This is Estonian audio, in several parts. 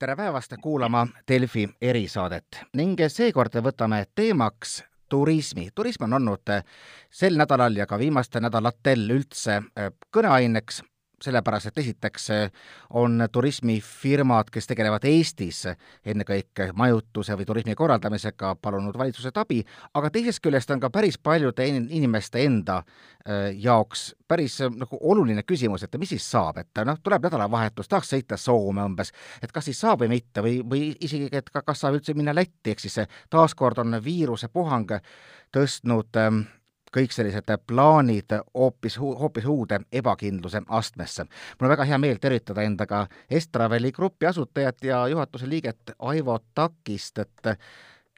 tere päevast kuulama Delfi erisaadet ning seekord võtame teemaks turismi. turism on olnud sel nädalal ja ka viimastel nädalatel üldse kõneaineks sellepärast et esiteks eh, on turismifirmad, kes tegelevad Eestis ennekõike majutuse või turismi korraldamisega, palunud valitsuselt abi, aga teisest küljest on ka päris paljude inimeste enda eh, jaoks päris eh, nagu oluline küsimus, et mis siis saab, et noh, tuleb nädalavahetus, tahaks sõita Soome umbes, et kas siis saab või mitte või, või isegi, et kas saab üldse minna Lätti, ehk siis taaskord on viirusepuhang tõstnud äh, kõik sellised plaanid hoopis, hoopis uude ebakindluse astmesse. mul on väga hea meel tervitada endaga Estraveli grupi asutajat ja juhatuse liiget Aivo Takist, et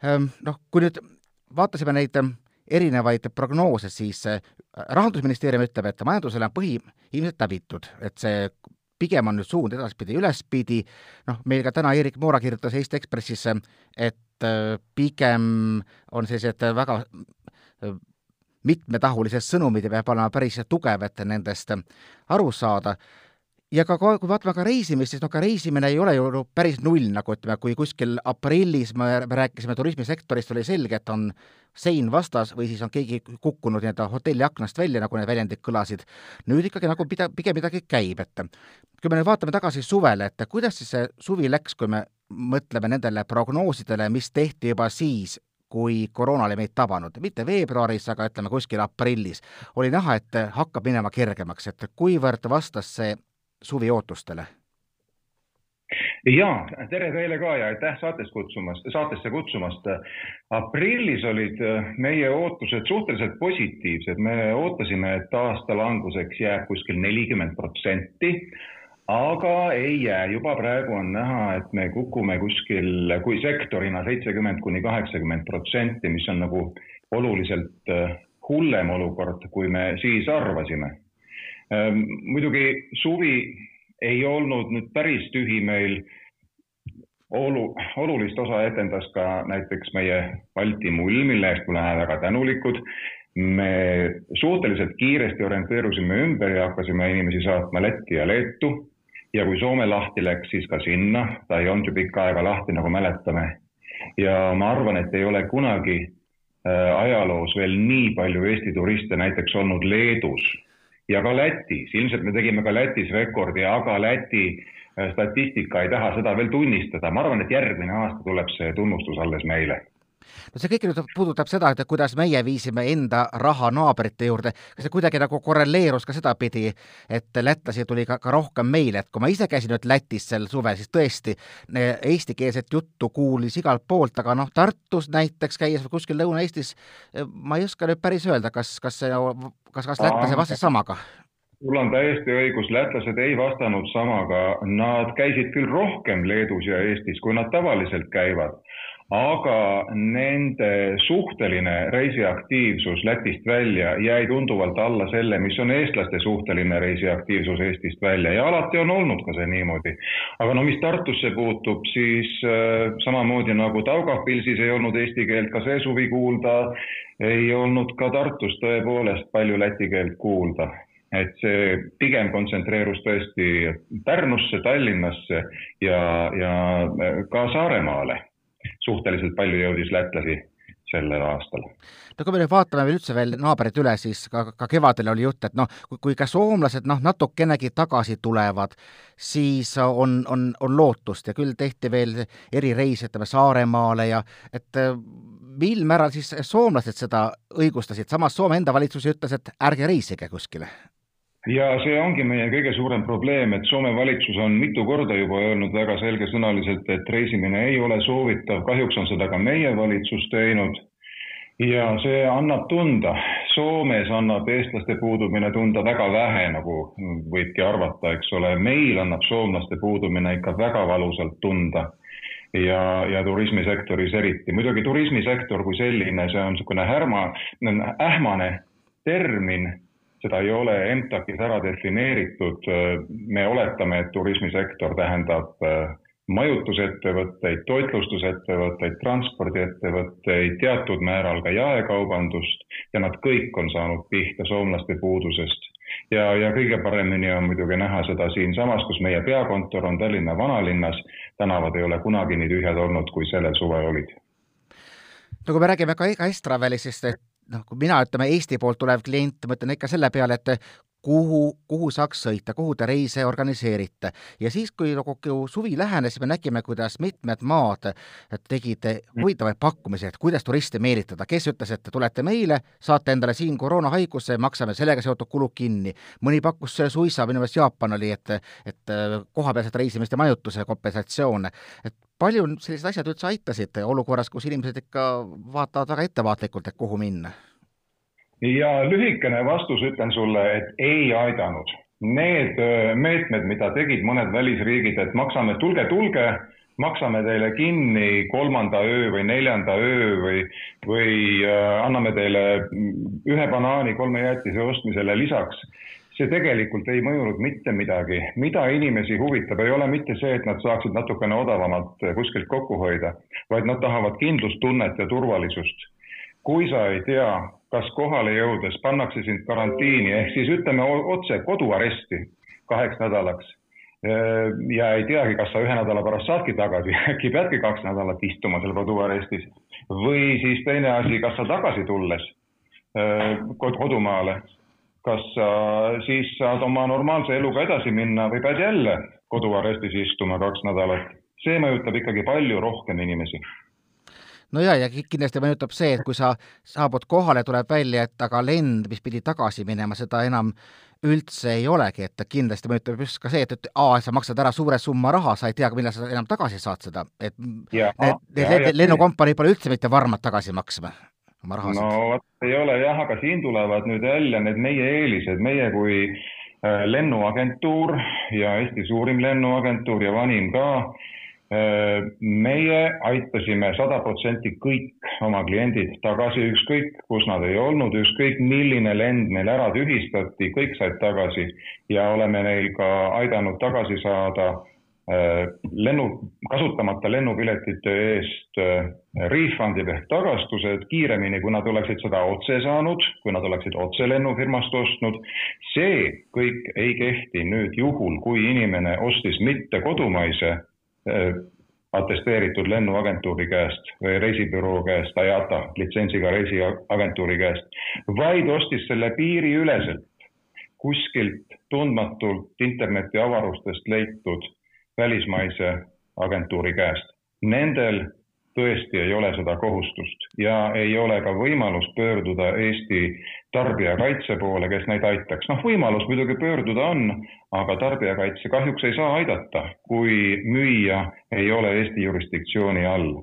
ähm, noh, kui nüüd vaatasime neid erinevaid prognoose, siis äh, rahandusministeerium ütleb, et majandusele on põhi ilmselt läbitud, et see pigem on nüüd suund edaspidi ülespidi, noh, meil ka täna Erik Moora kirjutas Eesti Ekspressis, et äh, pigem on sellised väga mitmetahulised sõnumid ja peab olema päris tugev, et nendest aru saada. ja ka kui vaatame ka reisimist, siis noh, ka reisimine ei ole ju päris null, nagu ütleme, kui kuskil aprillis me rääkisime turismisektorist, oli selge, et on sein vastas või siis on keegi kukkunud nii-öelda hotelli aknast välja, nagu need väljendid kõlasid. nüüd ikkagi nagu pida-, pigem midagi käib, et kui me nüüd vaatame tagasi suvele, et kuidas siis see suvi läks, kui me mõtleme nendele prognoosidele, mis tehti juba siis, kui koroona oli meid tabanud, mitte veebruaris, aga ütleme kuskil aprillis, oli näha, et hakkab minema kergemaks, et kuivõrd vastas see suvi ootustele? jaa, tere teile ka ja aitäh saates kutsumast, saatesse kutsumast. aprillis olid meie ootused suhteliselt positiivsed, me ootasime, et aasta languseks jääb kuskil nelikümmend protsenti aga ei jää, juba praegu on näha, et me kukume kuskil, kui sektorina seitsekümmend kuni kaheksakümmend protsenti, mis on nagu oluliselt äh, hullem olukord, kui me siis arvasime. Ähm, muidugi suvi ei olnud nüüd päris tühi meil olu, olulist osa etendas ka näiteks meie Balti mull, mille eest me oleme väga tänulikud. me suhteliselt kiiresti orienteerusime ümber ja hakkasime inimesi saatma Lätti ja Leetu ja kui Soome lahti läks, siis ka sinna, ta ei olnud ju pikka aega lahti, nagu mäletame. ja ma arvan, et ei ole kunagi äh, ajaloos veel nii palju Eesti turiste näiteks olnud Leedus ja ka Lätis, ilmselt me tegime ka Lätis rekordi, aga Läti äh, statistika ei taha seda veel tunnistada, ma arvan, et järgmine aasta tuleb see tunnustus alles meile no see kõik nüüd puudutab seda, et kuidas meie viisime enda raha naabrite juurde, kas see kuidagi nagu korreleerus ka sedapidi, et lätlasi tuli ka, ka rohkem meile, et kui ma ise käisin nüüd Lätis sel suvel, siis tõesti eestikeelset juttu kuulis igalt poolt, aga noh, Tartus näiteks käies või kuskil Lõuna-Eestis, ma ei oska nüüd päris öelda, kas, kas see, kas, kas lätlase vastas samaga? sul on täiesti õigus, lätlased ei vastanud samaga, nad käisid küll rohkem Leedus ja Eestis, kui nad tavaliselt käivad aga nende suhteline reisiaktiivsus Lätist välja jäi tunduvalt alla selle, mis on eestlaste suhteline reisiaktiivsus Eestist välja. Ja alati on olnud ka see niimoodi. aga no mis Tartusse puutub, siis äh, samamoodi nagu Taugapilsis ei olnud eesti keelt ka see suvi kuulda, ei olnud ka Tartus tõepoolest palju läti keelt kuulda. Et see pigem kontsentreerus tõesti Pärnusse, Tallinnasse ja, ja ka Saaremaale suhteliselt palju jõudis lätlasi sellel aastal. no kui me nüüd vaatame veel üldse veel naabreid üle, siis ka, ka kevadel oli jutt, et noh, kui ka soomlased noh, natukenegi tagasi tulevad, siis on, on, on lootust ja küll tehti veel erireise, ütleme Saaremaale ja et mil määral siis soomlased seda õigustasid, samas Soome enda valitsus ütles, et ärge reisige kuskile ja see ongi meie kõige suurem probleem, et Soome valitsus on mitu korda juba öelnud väga selgesõnaliselt, et reisimine ei ole soovitav, kahjuks on seda ka meie valitsus teinud. ja see annab tunda, Soomes annab eestlaste puudumine tunda väga vähe, nagu võibki arvata, eks ole, meil annab soomlaste puudumine ikka väga valusalt tunda ja, ja turismisektoris eriti. muidugi turismisektor kui selline, see on niisugune härma, ähmane termin seda ei ole EMTAK-is ära defineeritud. me oletame, et turismisektor tähendab äh, majutusettevõtteid, toitlustusettevõtteid, transpordiettevõtteid, teatud määral ka jaekaubandust ja nad kõik on saanud pihta soomlaste puudusest. ja, ja kõige paremini on muidugi näha seda siinsamas, kus meie peakontor on Tallinna vanalinnas. tänavad ei ole kunagi nii tühjad olnud, kui sellel suvel olid. no kui me räägime ka Estravelisest, et noh, kui mina, ütleme Eesti poolt tulev klient, mõtlen ikka selle peale, et kuhu, kuhu saaks sõita, kuhu te reise organiseerite. ja siis, kui nagu suvi lähenes, me nägime, kuidas mitmed maad tegid huvitavaid pakkumisi, et kuidas turiste meelitada, kes ütles, et tulete meile, saate endale siin koroonahaiguse, maksame sellega seotud kulud kinni. mõni pakkus suisa, minu meelest Jaapan oli, et, et kohapealset reisimist ja majutuse kompensatsioone. et palju sellised asjad üldse aitasid olukorras, kus inimesed ikka vaatavad väga ettevaatlikult, et kuhu minna ja lühikene vastus ütlen sulle, et ei aidanud. Need äh, meetmed, mida tegid mõned välisriigid, et maksame, tulge, tulge, maksame teile kinni kolmanda öö või neljanda öö või, või äh, anname teile ühe banaani kolme jäätise ostmisele lisaks see tegelikult ei mõjunud mitte midagi. mida inimesi huvitab, ei ole mitte see, et nad saaksid natukene odavamalt kuskilt kokku hoida, vaid nad tahavad kindlustunnet ja turvalisust. kui sa ei tea, kas kohale jõudes pannakse sind karantiini ehk siis ütleme otse koduaresti kaheks nädalaks ja ei teagi, kas sa ühe nädala pärast saadki tagasi, äkki peadki kaks nädalat istuma seal koduarestis või siis teine asi, kas sa tagasi tulles kodumaale, kas sa siis saad oma normaalse eluga edasi minna või pead jälle koduarestis istuma kaks nädalat. see mõjutab ikkagi palju rohkem inimesi. No ja, ja kindlasti mõjutab see, et kui sa saabud kohale, tuleb välja, et aga lend, mis pidi tagasi minema, seda enam üldse ei olegi, et kindlasti mõjutab just ka see, et, et aa, sa maksad ära suure summa raha, sa ei tea, millal sa enam tagasi saad seda, et ja, need, need lennukompaniid pole üldse mitte varmad tagasi maksma oma rahasid. no vot ei ole jah, aga siin tulevad nüüd jälle need meie eelised, meie kui äh, lennuagentuur ja Eesti suurim lennuagentuur ja vanim ka meie aitasime sada protsenti kõik oma kliendid tagasi, ükskõik kus nad ei olnud, ükskõik milline lend neil ära tühistati, kõik said tagasi ja oleme neil ka aidanud tagasi saada lennu, kasutamata lennupiletite eest refund'id ehk tagastused kiiremini, kui nad oleksid seda otse saanud, kui nad oleksid otse lennufirmast ostnud. see kõik ei kehti nüüd juhul, kui inimene ostis mitte kodumaise Äh, atesteeritud lennuagentuuri käest või reisibüroo käest, IATA litsentsiga reisiagentuuri käest, vaid ostis selle piiriüleselt kuskilt tundmatult internetiavarustest leitud välismaise agentuuri käest. Nendel tõesti ei ole seda kohustust ja ei ole ka võimalust pöörduda Eesti tarbijakaitse poole, kes neid aitaks. noh, võimalus muidugi pöörduda on, aga tarbijakaitse kahjuks ei saa aidata, kui müüja ei ole Eesti jurisdiktsiooni all.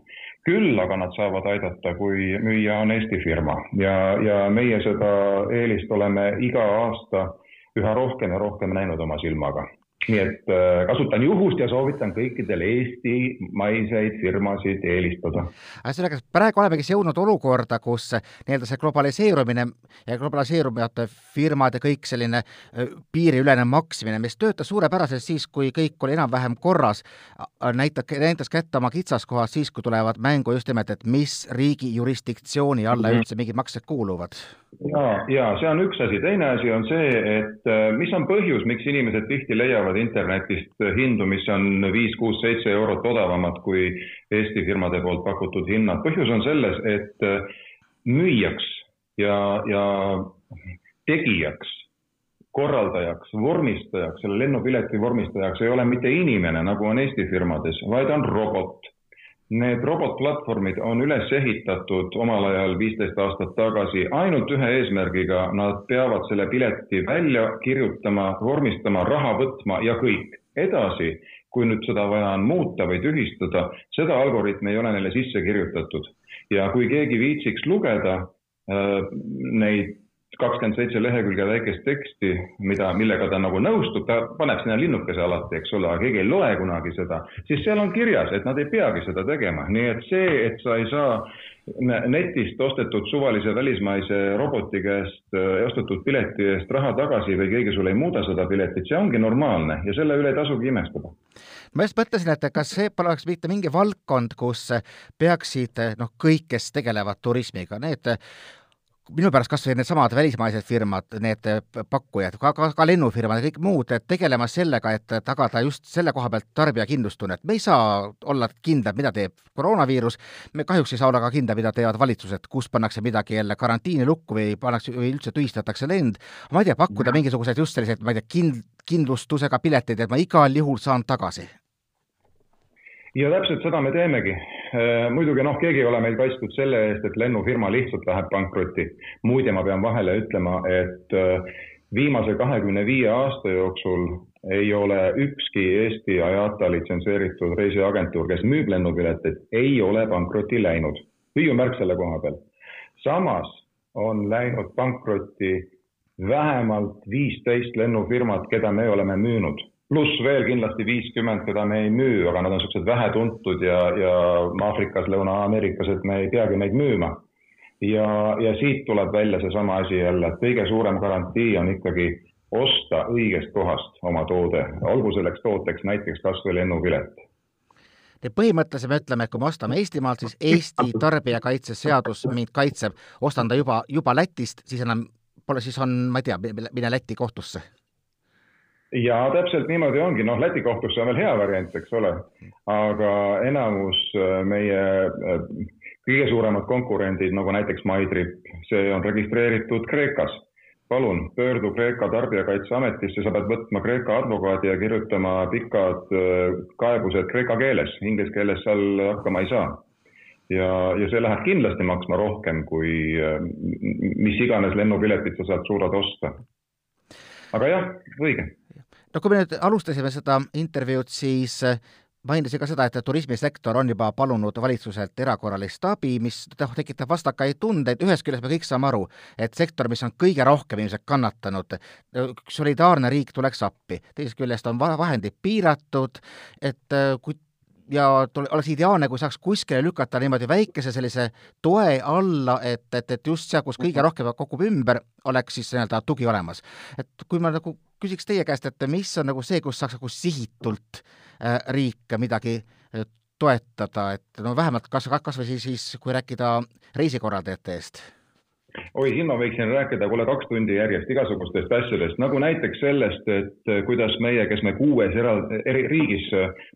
küll aga nad saavad aidata, kui müüja on Eesti firma ja, ja meie seda eelist oleme iga aasta üha rohkem ja rohkem näinud oma silmaga nii et äh, kasutan juhust ja soovitan kõikidel eestimaiseid firmasid eelistada. ühesõnaga, praegu olemegi jõudnud olukorda, kus nii-öelda see globaliseerumine ja globaliseerumine firmad ja kõik selline äh, piiriülene maksmine, mis töötas suurepäraselt siis, kui kõik oli enam-vähem korras, näitab, näitas kätte oma kitsaskohad siis, kui tulevad mängu just nimelt, et mis riigi jurisdiktsiooni alla mhm. üldse mingid maksed kuuluvad ja, ja see on üks asi, teine asi on see, et äh, mis on põhjus, miks inimesed tihti leiavad internetist hindu, mis on viis, kuus, seitse eurot odavamad kui Eesti firmade poolt pakutud hinnad. põhjus on selles, et äh, müüjaks ja, ja tegijaks, korraldajaks, vormistajaks, selle lennupileti vormistajaks ei ole mitte inimene, nagu on Eesti firmades, vaid on robot Need robotplatvormid on üles ehitatud omal ajal viisteist aastat tagasi ainult ühe eesmärgiga, nad peavad selle pileti välja kirjutama, vormistama, raha võtma ja kõik. edasi, kui nüüd seda vaja on muuta või tühistada, seda algoritmi ei ole neile sisse kirjutatud. ja kui keegi viitsiks lugeda äh, neid kakskümmend seitse lehekülge väikest teksti, mida, millega ta nagu nõustub, ta paneb sinna linnukese alati, eks ole, aga keegi ei loe kunagi seda, siis seal on kirjas, et nad ei peagi seda tegema, nii et see, et sa ei saa netist ostetud suvalise välismaise roboti käest äh, ostetud pileti eest raha tagasi või keegi sulle ei muuda seda piletit, see ongi normaalne ja selle üle ei tasugi imestada. Ma just mõtlesin, et kas see poleks mitte mingi valdkond, kus peaksid noh, kõik, kes tegelevad turismiga, need minu pärast kas või needsamad välismaised firmad, need pakkujad, ka, ka, ka lennufirmad ja kõik muud, tegelema sellega, et tagada just selle koha pealt tarbija kindlustunnet. me ei saa olla kindlad, mida teeb koroonaviirus, me kahjuks ei saa olla ka kindlad, mida teevad valitsused, kus pannakse midagi jälle karantiini lukku või pannakse või üldse tühistatakse lend. ma ei tea, pakkuda mingisuguseid just selliseid, ma ei tea, kind-, kindlustusega pileteid, et ma igal juhul saan tagasi ja täpselt seda me teemegi. Äh, muidugi noh, keegi ei ole meil kaitstud selle eest, et lennufirma lihtsalt läheb pankrotti. muide, ma pean vahele ütlema, et äh, viimase kahekümne viie aasta jooksul ei ole ükski Eesti IATA litsenseeritud reisiagentuur, kes müüb lennupileteid, ei ole pankrotti läinud. hüüumärk selle koha peal. samas on läinud pankrotti vähemalt viisteist lennufirmat, keda me oleme müünud pluss veel kindlasti viiskümmend, keda me ei müü, aga nad on niisugused vähetuntud ja, ja Aafrikas, Lõuna-Ameerikas, et me ei peagi neid müüma. ja, ja siit tuleb välja seesama asi jälle, et kõige suurem garantii on ikkagi osta õigest kohast oma toode, olgu selleks tooteks näiteks kas või lennupilet Te põhimõtteliselt me ütleme, et kui me ostame Eestimaalt, siis Eesti tarbijakaitseseadus mind kaitseb, ostan ta juba, juba Lätist, siis enam pole, siis on, ma ei tea, mine Lätti kohtusse ja täpselt niimoodi ongi, noh, Läti kohtusse on veel hea variant, eks ole, aga enamus äh, meie äh, kõige suuremad konkurendid, nagu näiteks MyTrip, see on registreeritud Kreekas. palun pöördu Kreeka tarbijakaitseametisse, sa pead võtma Kreeka advokaadi ja kirjutama pikad äh, kaebused kreeka keeles, inglise keeles seal hakkama ei saa. Ja, ja see läheb kindlasti maksma rohkem kui mis iganes lennupiletit sa sealt suudad osta. aga jah, õige no kui me nüüd alustasime seda intervjuud, siis äh, mainisin ka seda, et turismisektor on juba palunud valitsuselt erakorralist abi, mis tekitab vastakaid tundeid, ühest küljest me kõik saame aru, et sektor, mis on kõige rohkem ilmselt kannatanud, solidaarne riik tuleks appi, teisest küljest on vahendid piiratud, et äh, kui ja oleks ideaalne, kui saaks kuskile lükata niimoodi väikese sellise toe alla, et, et, et just seal, kus kõige rohkem kogub ümber, oleks siis nii-öelda tugi olemas. et kui ma nagu küsiks teie käest, et mis on nagu see, kus saaks nagu sihitult äh, riik midagi äh, toetada, et no vähemalt kas, kas või siis, siis kui rääkida reisikorraldajate eest oi, siin ma võiksin rääkida, kuule, kaks tundi järjest igasugustest asjadest, nagu näiteks sellest, et kuidas meie, kes me kuues era-, eri riigis,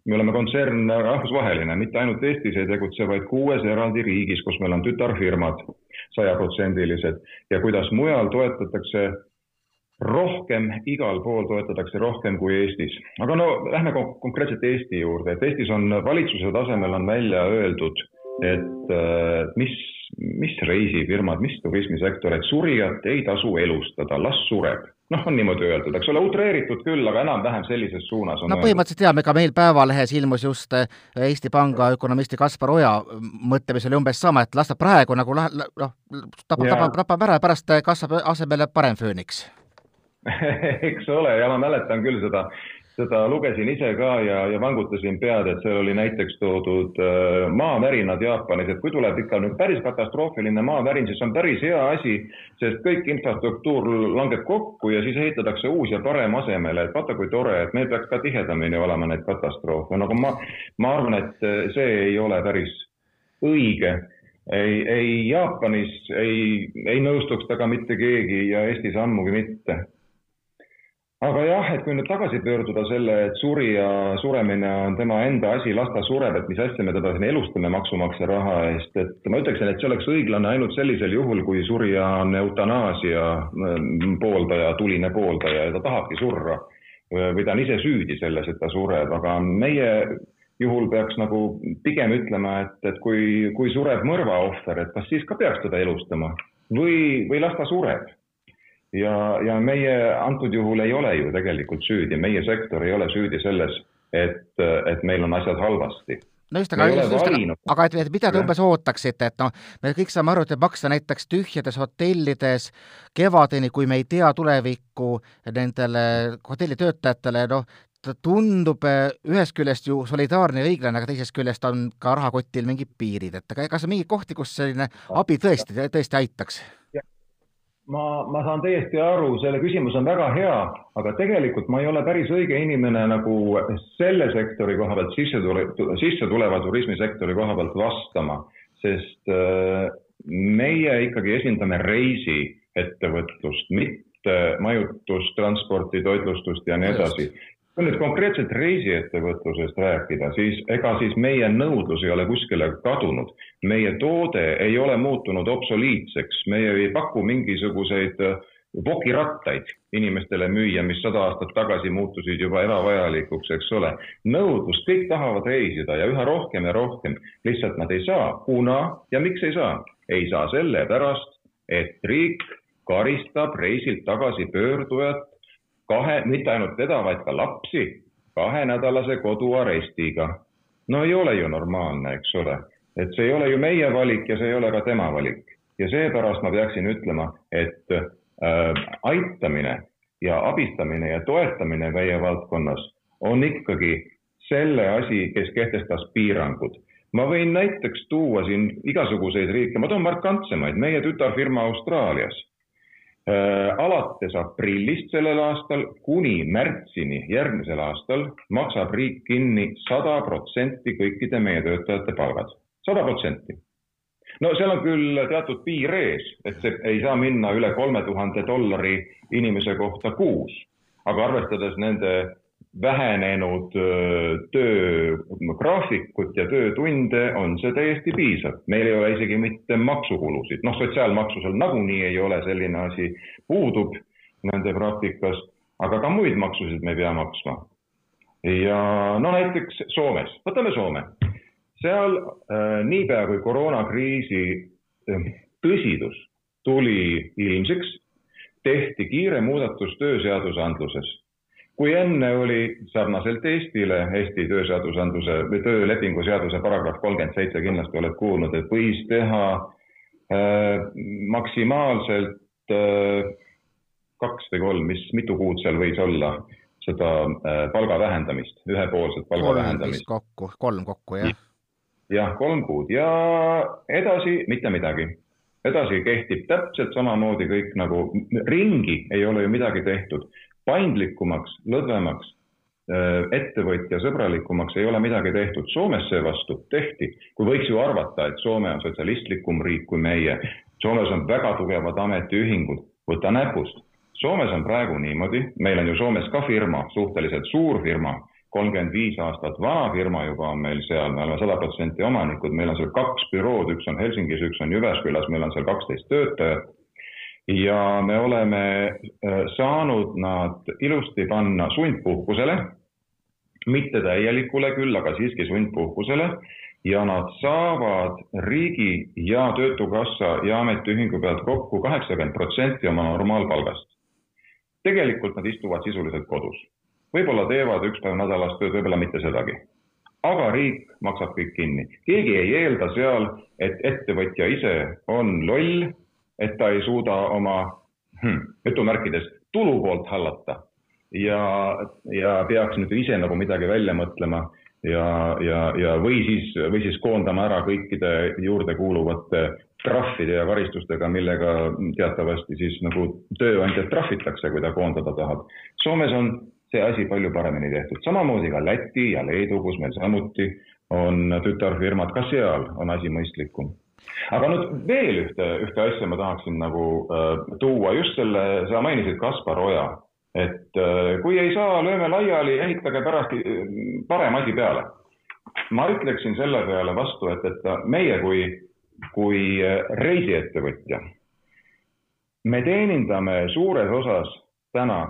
me oleme kontsern rahvusvaheline, mitte ainult Eestis ei tegutse, vaid kuues eraldi riigis, kus meil on tütarfirmad sajaprotsendilised ja kuidas mujal toetatakse rohkem, igal pool toetatakse rohkem kui Eestis. aga no lähme konkreetselt Eesti juurde, et Eestis on valitsuse tasemel on välja öeldud, et äh, mis, mis reisifirmad, mis turismisektor, et surijat ei tasu elustada, las sureb. noh, on niimoodi öeldud, eks ole, utreeritud küll, aga enam-vähem sellises suunas on no põhimõtteliselt jaa, ega meil Päevalehes ilmus just äh, Eesti Panga ökonomisti Kaspar Oja mõte, mis oli umbes sama, et las ta praegu nagu noh, tapab, tapab, tapab ära ja pärast kasvab asemele parem fööniks. Eks ole, ja ma mäletan küll seda, seda lugesin ise ka ja, ja vangutasin pead, et seal oli näiteks toodud äh, maavärinad Jaapanis, et kui tuleb ikka nüüd päris katastroofiline maavärin, siis on päris hea asi, sest kõik infrastruktuur langeb kokku ja siis ehitatakse uus ja parem asemele, et vaata kui tore, et meil peaks ka tihedamini olema neid katastroofe, nagu ma, ma arvan, et see ei ole päris õige. Ei, ei Jaapanis ei, ei nõustuks temaga mitte keegi ja Eestis ammugi mitte aga jah, et kui nüüd tagasi pöörduda selle, et surija suremine on tema enda asi, las ta sureb, et mis asja me teda siin elustame maksumaksja raha eest, et ma ütleksin, et see oleks õiglane ainult sellisel juhul, kui surija on eutanaasia mm, pooldaja, tuline pooldaja ja ta tahabki surra või ta on ise süüdi selles, et ta sureb, aga meie juhul peaks nagu pigem ütlema, et, et kui, kui sureb mõrvaohver, et kas siis ka peaks teda elustama või, või las ta sureb ja, ja meie antud juhul ei ole ju tegelikult süüdi, meie sektor ei ole süüdi selles, et, et meil on asjad halvasti. No just, aga, just, just, aga, aga et, et mida te umbes ootaksite, et noh, me kõik saame aru, et maksta näiteks tühjades hotellides kevadeni, kui me ei tea tulevikku nendele hotellitöötajatele, noh, ta tundub eh, ühest küljest ju solidaarne ja õiglane, aga teisest küljest on ka rahakotil mingid piirid, et kas on mingeid kohti, kus selline abi tõesti, tõesti aitaks? Ma, ma saan täiesti aru, selle küsimus on väga hea, aga tegelikult ma ei ole päris õige inimene nagu selle sektori koha pealt sisse tule, sisse tuleva turismisektori koha pealt vastama, sest äh, meie ikkagi esindame reisiettevõtlust, mitte majutustransporti, toitlustust ja nii edasi kui nüüd konkreetselt reisiettevõtlusest rääkida, siis ega siis meie nõudlus ei ole kuskile kadunud. meie toode ei ole muutunud obsoliitseks, meie ei paku mingisuguseid äh, vokirattaid inimestele müüa, mis sada aastat tagasi muutusid juba ebavajalikuks, eks ole. nõudlus, kõik tahavad reisida ja üha rohkem ja rohkem, lihtsalt nad ei saa, kuna ja miks ei saa? ei saa sellepärast, et riik karistab reisilt tagasi pöördujat kahe, mitte ainult teda, vaid ka lapsi kahenädalase koduarestiga. no ei ole ju normaalne, eks ole, et see ei ole ju meie valik ja see ei ole ka tema valik. Ja seepärast ma peaksin ütlema, et äh, aitamine ja abistamine ja toetamine meie valdkonnas on ikkagi selle asi, kes kehtestas piirangud. ma võin näiteks tuua siin igasuguseid riike, ma toon markantsemaid, meie tütarfirma Austraalias alates aprillist sellel aastal kuni märtsini järgmisel aastal maksab riik kinni sada protsenti kõikide meie töötajate palgad, sada protsenti. no seal on küll teatud piir ees, et see ei saa minna üle kolme tuhande dollari inimese kohta kuus, aga arvestades nende vähenenud töögraafikut ja töötunde, on see täiesti piisav. meil ei ole isegi mitte maksukulusid, noh, sotsiaalmaksu seal nagunii ei ole, selline asi puudub nende praktikas, aga ka muid maksusid me ei pea maksma. ja no näiteks Soomes, võtame Soome. seal äh, niipea kui koroonakriisi tõsidus tuli ilmsiks, tehti kiire muudatus tööseadusandluses kui enne oli sarnaselt Eestile Eesti tööseadusandluse või töölepingu seaduse paragrahv kolmkümmend seitse, kindlasti oled kuulnud, et võis teha äh, maksimaalselt äh, kaks või kolm, mis, mitu kuud seal võis olla, seda äh, palga vähendamist, ühepoolset palga kolm vähendamist. kokku, kolm kokku, jah. jah, kolm kuud ja edasi mitte midagi edasi kehtib täpselt samamoodi kõik nagu ringi ei ole ju midagi tehtud paindlikumaks, lõdvemaks, äh, ettevõtjasõbralikumaks ei ole midagi tehtud. Soomes seevastu tehti, kui võiks ju arvata, et Soome on sotsialistlikum riik kui meie. Soomes on väga tugevad ametiühingud, võta näpust. Soomes on praegu niimoodi, meil on ju Soomes ka firma, suhteliselt suur firma, kolmkümmend viis aastat vana firma juba on meil seal, me oleme sada protsenti omanikud, meil on seal kaks bürood, üks on Helsingis, üks on Jyväskylas, meil on seal kaksteist töötajat ja me oleme äh, saanud nad ilusti panna sundpuhkusele, mitte täielikule küll, aga siiski sundpuhkusele ja nad saavad riigi ja Töötukassa ja Ametiühingu pealt kokku kaheksakümmend protsenti oma normaalpalgast. tegelikult nad istuvad sisuliselt kodus, võib-olla teevad üks päev nädalas tööd, võib-olla mitte sedagi. aga riik maksab kõik kinni, keegi ei eelda seal, et ettevõtja ise on loll et ta ei suuda oma hmm, jutumärkides tulu poolt hallata. Ja, ja peaks nüüd ise nagu midagi välja mõtlema ja, ja, ja või siis, või siis koondama ära kõikide juurde kuuluvate trahvide ja karistustega, millega teatavasti siis nagu tööandjat trahvitakse, kui ta koondada tahab. Soomes on see asi palju paremini tehtud, samamoodi ka Läti ja Leedu, kus meil samuti on tütarfirmad, ka seal on asi mõistlikum aga nüüd veel ühte, ühte asja ma tahaksin nagu äh, tuua, just selle, sa mainisid Kaspar Oja, et äh, kui ei saa, lööme laiali, ehitage pärast äh, parem asi peale. ma ütleksin selle peale vastu, et, et meie kui, kui äh, reisiettevõtja, me teenindame suures osas täna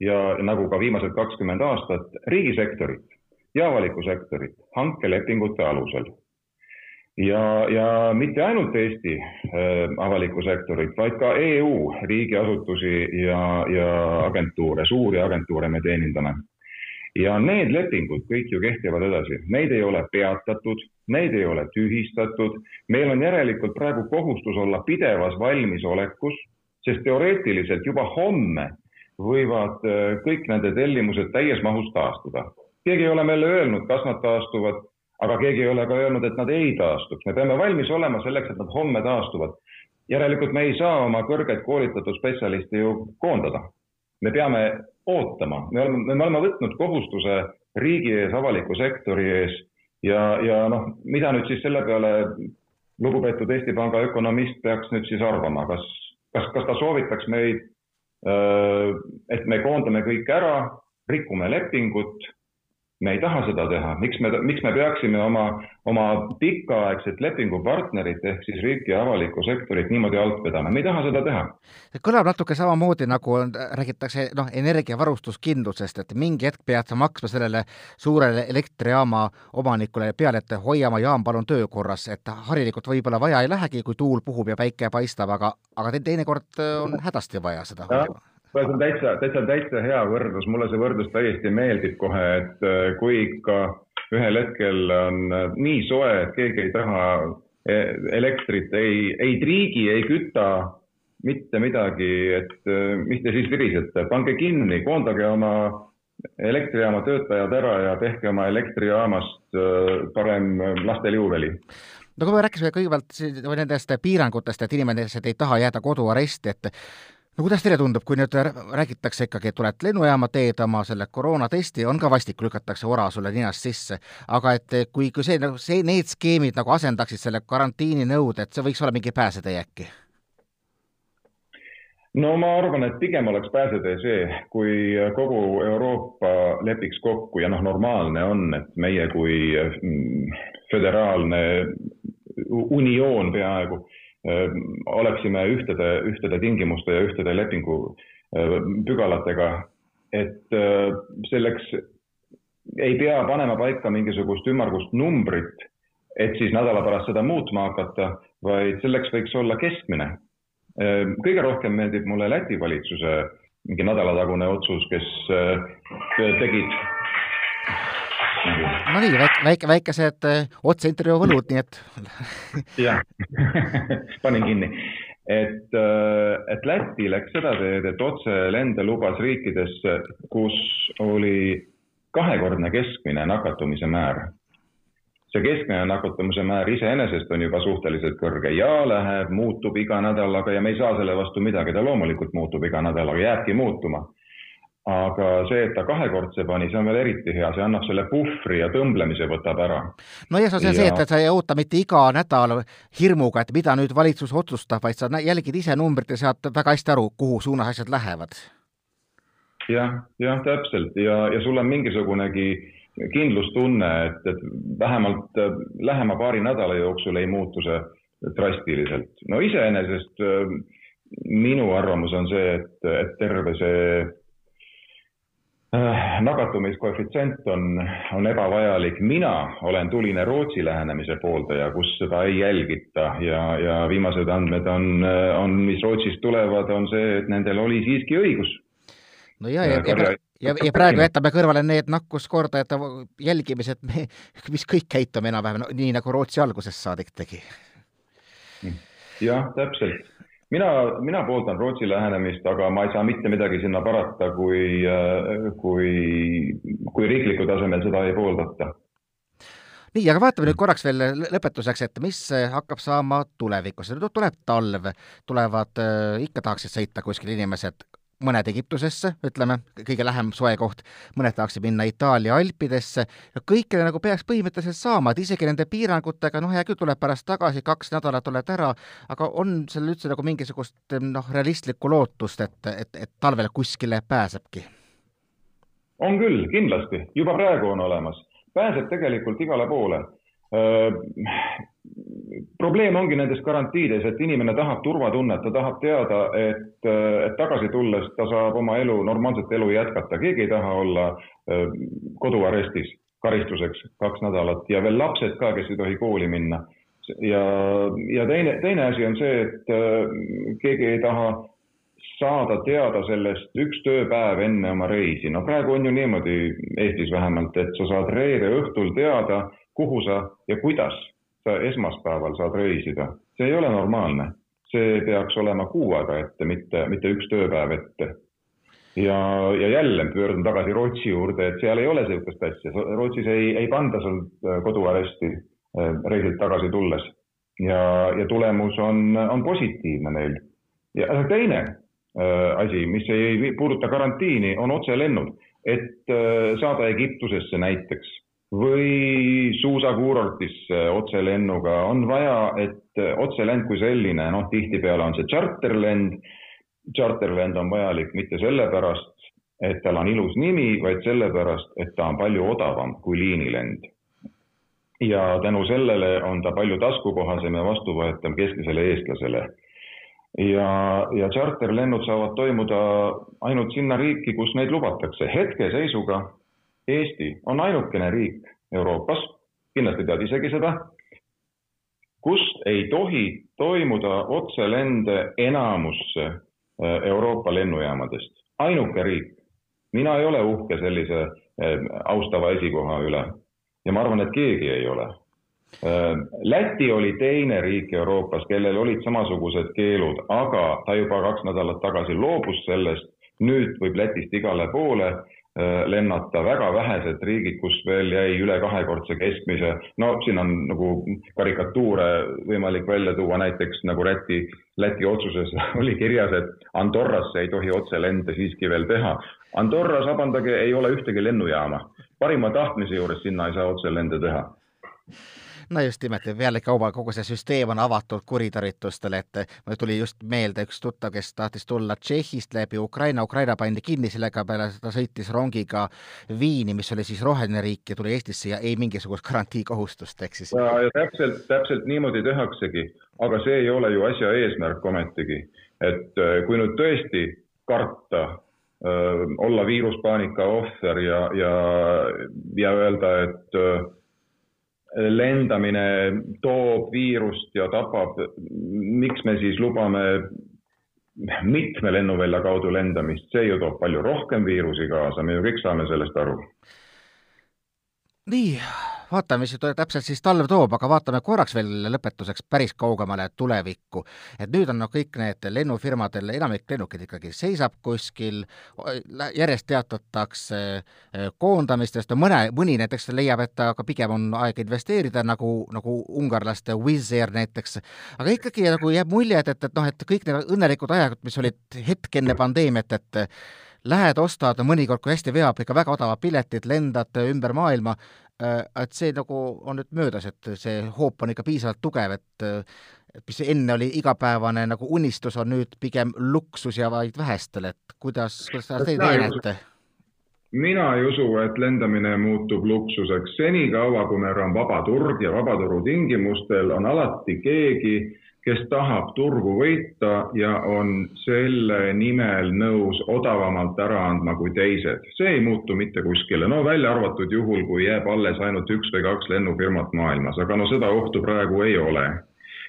ja nagu ka viimased kakskümmend aastat riigisektorit ja avalikku sektorit hankelepingute alusel ja, ja mitte ainult Eesti äh, avalikku sektorit, vaid ka EU riigiasutusi ja, ja agentuure, suuri agentuure me teenindame. ja need lepingud kõik ju kehtivad edasi, neid ei ole peatatud, neid ei ole tühistatud, meil on järelikult praegu kohustus olla pidevas valmisolekus, sest teoreetiliselt juba homme võivad äh, kõik nende tellimused täies mahus taastuda. keegi ei ole meile öelnud, kas nad taastuvad aga keegi ei ole ka öelnud, et nad ei taastuks, me peame valmis olema selleks, et nad homme taastuvad. järelikult me ei saa oma kõrgelt koolitatud spetsialiste ju koondada. me peame ootama, me oleme, me oleme võtnud kohustuse riigi ees, avaliku sektori ees ja, ja noh, mida nüüd siis selle peale lugupeetud Eesti Panga ökonomist peaks nüüd siis arvama, kas, kas, kas ta soovitaks meid, et me koondame kõik ära, rikume lepingut me ei taha seda teha, miks me, miks me peaksime oma, oma pikaaegset lepingupartnerit ehk siis riiki ja avalikku sektorit niimoodi alt vedama, me ei taha seda teha. kõlab natuke samamoodi, nagu räägitakse noh, energiavarustuskindlusest, et mingi hetk pead sa maksma sellele suurele elektrijaama omanikule peale, et hoia oma jaam palun töökorras, et harilikult võib-olla vaja ei lähegi, kui tuul puhub ja päike paistab, aga, aga teinekord on hädasti vaja seda hoida see on täitsa, täitsa, täitsa hea võrdlus, mulle see võrdlus täiesti meeldib kohe, et äh, kui ikka ühel hetkel on äh, nii soe, et keegi ei taha e, elektrit, ei, ei triigi, ei küta, mitte midagi, et äh, mis te siis virisete, pange kinni, koondage oma elektrijaama töötajad ära ja tehke oma elektrijaamast parem lastel juuveli. No kui me rääkisime kõigepealt nendest piirangutest, et inimesed ei taha jääda koduaresti, et no kuidas teile tundub, kui nüüd räägitakse ikkagi, et tuled lennujaama, teed oma selle koroonatesti, on ka vastik, lükatakse ora sulle ninast sisse, aga et kui, kui see, nagu see, need skeemid nagu asendaksid selle karantiininõude, et see võiks olla mingi pääsetee äkki? no ma arvan, et pigem oleks pääsetee see, kui kogu Euroopa lepiks kokku ja noh, normaalne on, et meie kui mm, föderaalne unioon peaaegu oleksime ühtede, ühtede tingimuste ja ühtede lepingu pügalatega, et selleks ei pea panema paika mingisugust ümmargust numbrit, et siis nädala pärast seda muutma hakata, vaid selleks võiks olla keskmine. kõige rohkem meeldib mulle Läti valitsuse mingi nädalatagune otsus, kes tegid no nii, väike, väike, väikesed äh, otseintervjuu võlud, nii et. jah, panin kinni, et, äh, et Läti läks seda teed, et otselende lubas riikidesse, kus oli kahekordne keskmine nakatumise määr. see keskmine nakatumise määr iseenesest on juba suhteliselt kõrge ja läheb, muutub iga nädalaga ja me ei saa selle vastu midagi, ta loomulikult muutub iga nädalaga, jääbki muutuma aga see, et ta kahekordse pani, see on veel eriti hea, see annab selle puhvri ja tõmblemise võtab ära. no ja see on ja... see, et sa ei oota mitte iga nädal hirmuga, et mida nüüd valitsus otsustab, vaid sa jälgid ise numbrit ja saad väga hästi aru, kuhu suunas asjad lähevad ja,. jah, jah, täpselt ja, ja sul on mingisugunegi kindlustunne, et, et vähemalt äh, lähema paari nädala jooksul ei muutu see drastiliselt. no iseenesest äh, minu arvamus on see, et, et terve see nakatumiskoefitsient on, on ebavajalik. mina olen tuline Rootsi lähenemise pooldaja, kus seda ei jälgita ja, ja viimased andmed on, on, mis Rootsist tulevad, on see, et nendel oli siiski õigus. no ja, ja, ja, ja, ja praegu jätame kõrvale need nakkuskordajate jälgimised, mis kõik käitume enam-vähem nii, nagu Rootsi algusest saadik tegi. jah, täpselt mina, mina pooldan Rootsi lähenemist, aga ma ei saa mitte midagi sinna parata, kui, kui, kui riiklikul tasemel seda ei pooldata. Nii, aga vaatame nüüd korraks veel lõpetuseks, et mis hakkab saama tulevikus, tuleb talv, tulevad, ikka tahaksid sõita kuskil inimesed mõned Egiptusesse, ütleme, kõige lähem soe koht, mõned tahaksid minna Itaalia alpidesse. Kõikidele nagu peaks põhimõtteliselt saama, et isegi nende piirangutega, noh, hea küll, tuleb pärast tagasi, kaks nädalat oled ära, aga on seal üldse nagu mingisugust noh, realistlikku lootust, et, et, et talvel kuskile pääsebki? on küll, kindlasti, juba praegu on olemas, pääseb tegelikult igale poole probleem ongi nendes garantiides, et inimene tahab turvatunnet, ta tahab teada, et, et tagasi tulles ta saab oma elu, normaalset elu jätkata, keegi ei taha olla koduarestis karistuseks kaks nädalat ja veel lapsed ka, kes ei tohi kooli minna. ja, ja teine, teine asi on see, et keegi ei taha saada teada sellest üks tööpäev enne oma reisi. no praegu on ju niimoodi Eestis vähemalt, et sa saad reede õhtul teada, kuhu sa ja kuidas sa esmaspäeval saad reisida, see ei ole normaalne. see peaks olema kuu aega ette, mitte, mitte üks tööpäev ette. ja, ja jälle pöördun tagasi Rootsi juurde, et seal ei ole niisugust asja, Rootsis ei, ei panda sul äh, koduaresti äh, reisilt tagasi tulles. ja, ja tulemus on, on positiivne neil. ja teine äh, asi, mis ei puuduta karantiini, on otselennud, et saada Egiptusesse näiteks või suusakuurortisse otselennuga, on vaja, et otselend kui selline, noh, tihtipeale on see tšarterlend. tšarterlend on vajalik mitte sellepärast, et tal on ilus nimi, vaid sellepärast, et ta on palju odavam kui liinilend. ja tänu sellele on ta palju taskukohasem ja vastuvõetav keskmisele eestlasele. ja, ja tšarterlennud saavad toimuda ainult sinna riiki, kus neid lubatakse. hetkeseisuga Eesti on ainukene riik Euroopas, kindlasti tead isegi seda, kust ei tohi toimuda otselende enamusse äh, Euroopa lennujaamadest. ainuke riik. mina ei ole uhke sellise äh, austava esikoha üle ja ma arvan, et keegi ei ole. Äh, Läti oli teine riik Euroopas, kellel olid samasugused keelud, aga ta juba kaks nädalat tagasi loobus sellest. nüüd võib Lätist igale poole lennata, väga vähesed riigid, kus veel jäi üle kahekordse keskmise, no siin on nagu karikatuure võimalik välja tuua, näiteks nagu Läti, Läti otsuses oli kirjas, et Andorrasse ei tohi otselende siiski veel teha. Andorras, vabandage, ei ole ühtegi lennujaama, parima tahtmise juures sinna ei saa otselende teha no just nimelt, peale kauba kogu see süsteem on avatud kuritarvitustele, et mul tuli just meelde üks tuttav, kes tahtis tulla Tšehhist läbi Ukraina, Ukraina pandi kinni, sellega peale ta sõitis rongiga Viini, mis oli siis roheline riik ja tuli Eestisse ja ei mingisugust garantiikohustust, ehk siis. ja, ja täpselt, täpselt niimoodi tehaksegi, aga see ei ole ju asja eesmärk ometigi, et äh, kui nüüd tõesti karta öö, äh, olla viiruspaanika ohver ja, ja, ja öelda, et öö, äh, lendamine toob viirust ja tapab, miks me siis lubame mitme lennuvälja kaudu lendamist, see ju toob palju rohkem viirusi kaasa, me ju kõik saame sellest aru. nii vaatame, mis täpselt siis talv toob, aga vaatame korraks veel lõpetuseks päris kaugemale tulevikku. et nüüd on noh, kõik need lennufirmadel, enamik lennukeid ikkagi seisab kuskil, järjest teatatakse eh, koondamistest, no mõne, mõni näiteks leiab, et aga pigem on aeg investeerida, nagu, nagu ungarlaste Wizz Air näiteks, aga ikkagi nagu jääb mulje, et, et, et noh, et kõik need õnnelikud ajad, mis olid hetk enne pandeemiat, et lähed, ostad, mõnikord kui hästi veab, ikka väga odavad piletid, lendad ümber maailma, et see nagu on nüüd möödas, et see hoop on ikka piisavalt tugev, et et mis enne oli igapäevane nagu unistus, on nüüd pigem luksus ja vaid vähestele, et kuidas, kuidas te teie näete? mina ei usu, et lendamine muutub luksuseks. senikaua, kui meil on vaba turg ja vabaturu tingimustel on alati keegi, kes tahab turgu võita ja on selle nimel nõus odavamalt ära andma kui teised. see ei muutu mitte kuskile, no välja arvatud juhul, kui jääb alles ainult üks või kaks lennufirmat maailmas, aga no seda ohtu praegu ei ole.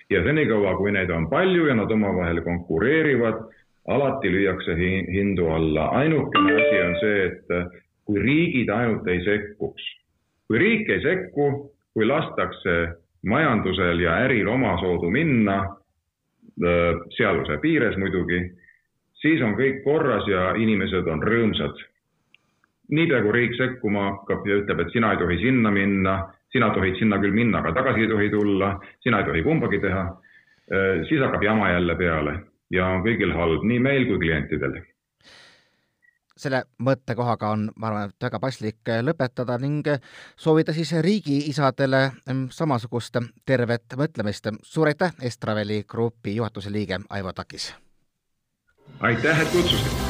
ja senikaua, kui neid on palju ja nad omavahel konkureerivad, alati lüüakse hindu alla. ainukene asi on see, et kui riigid ainult ei sekkuks, kui riik ei sekku, kui lastakse majandusel ja äril omasoodu minna, seaduse piires muidugi, siis on kõik korras ja inimesed on rõõmsad. niipea kui riik sekkuma hakkab ja ütleb, et sina ei tohi sinna minna, sina tohid sinna küll minna, aga tagasi ei tohi tulla, sina ei tohi kumbagi teha, siis hakkab jama jälle peale ja on kõigil halb, nii meil kui klientidel selle mõttekohaga on, ma arvan, et väga paslik lõpetada ning soovida siis riigiisadele mm, samasugust tervet mõtlemist. suur aitäh, Estraveli Grupi juhatuse liige Aivo Takis! aitäh, et kutsusite!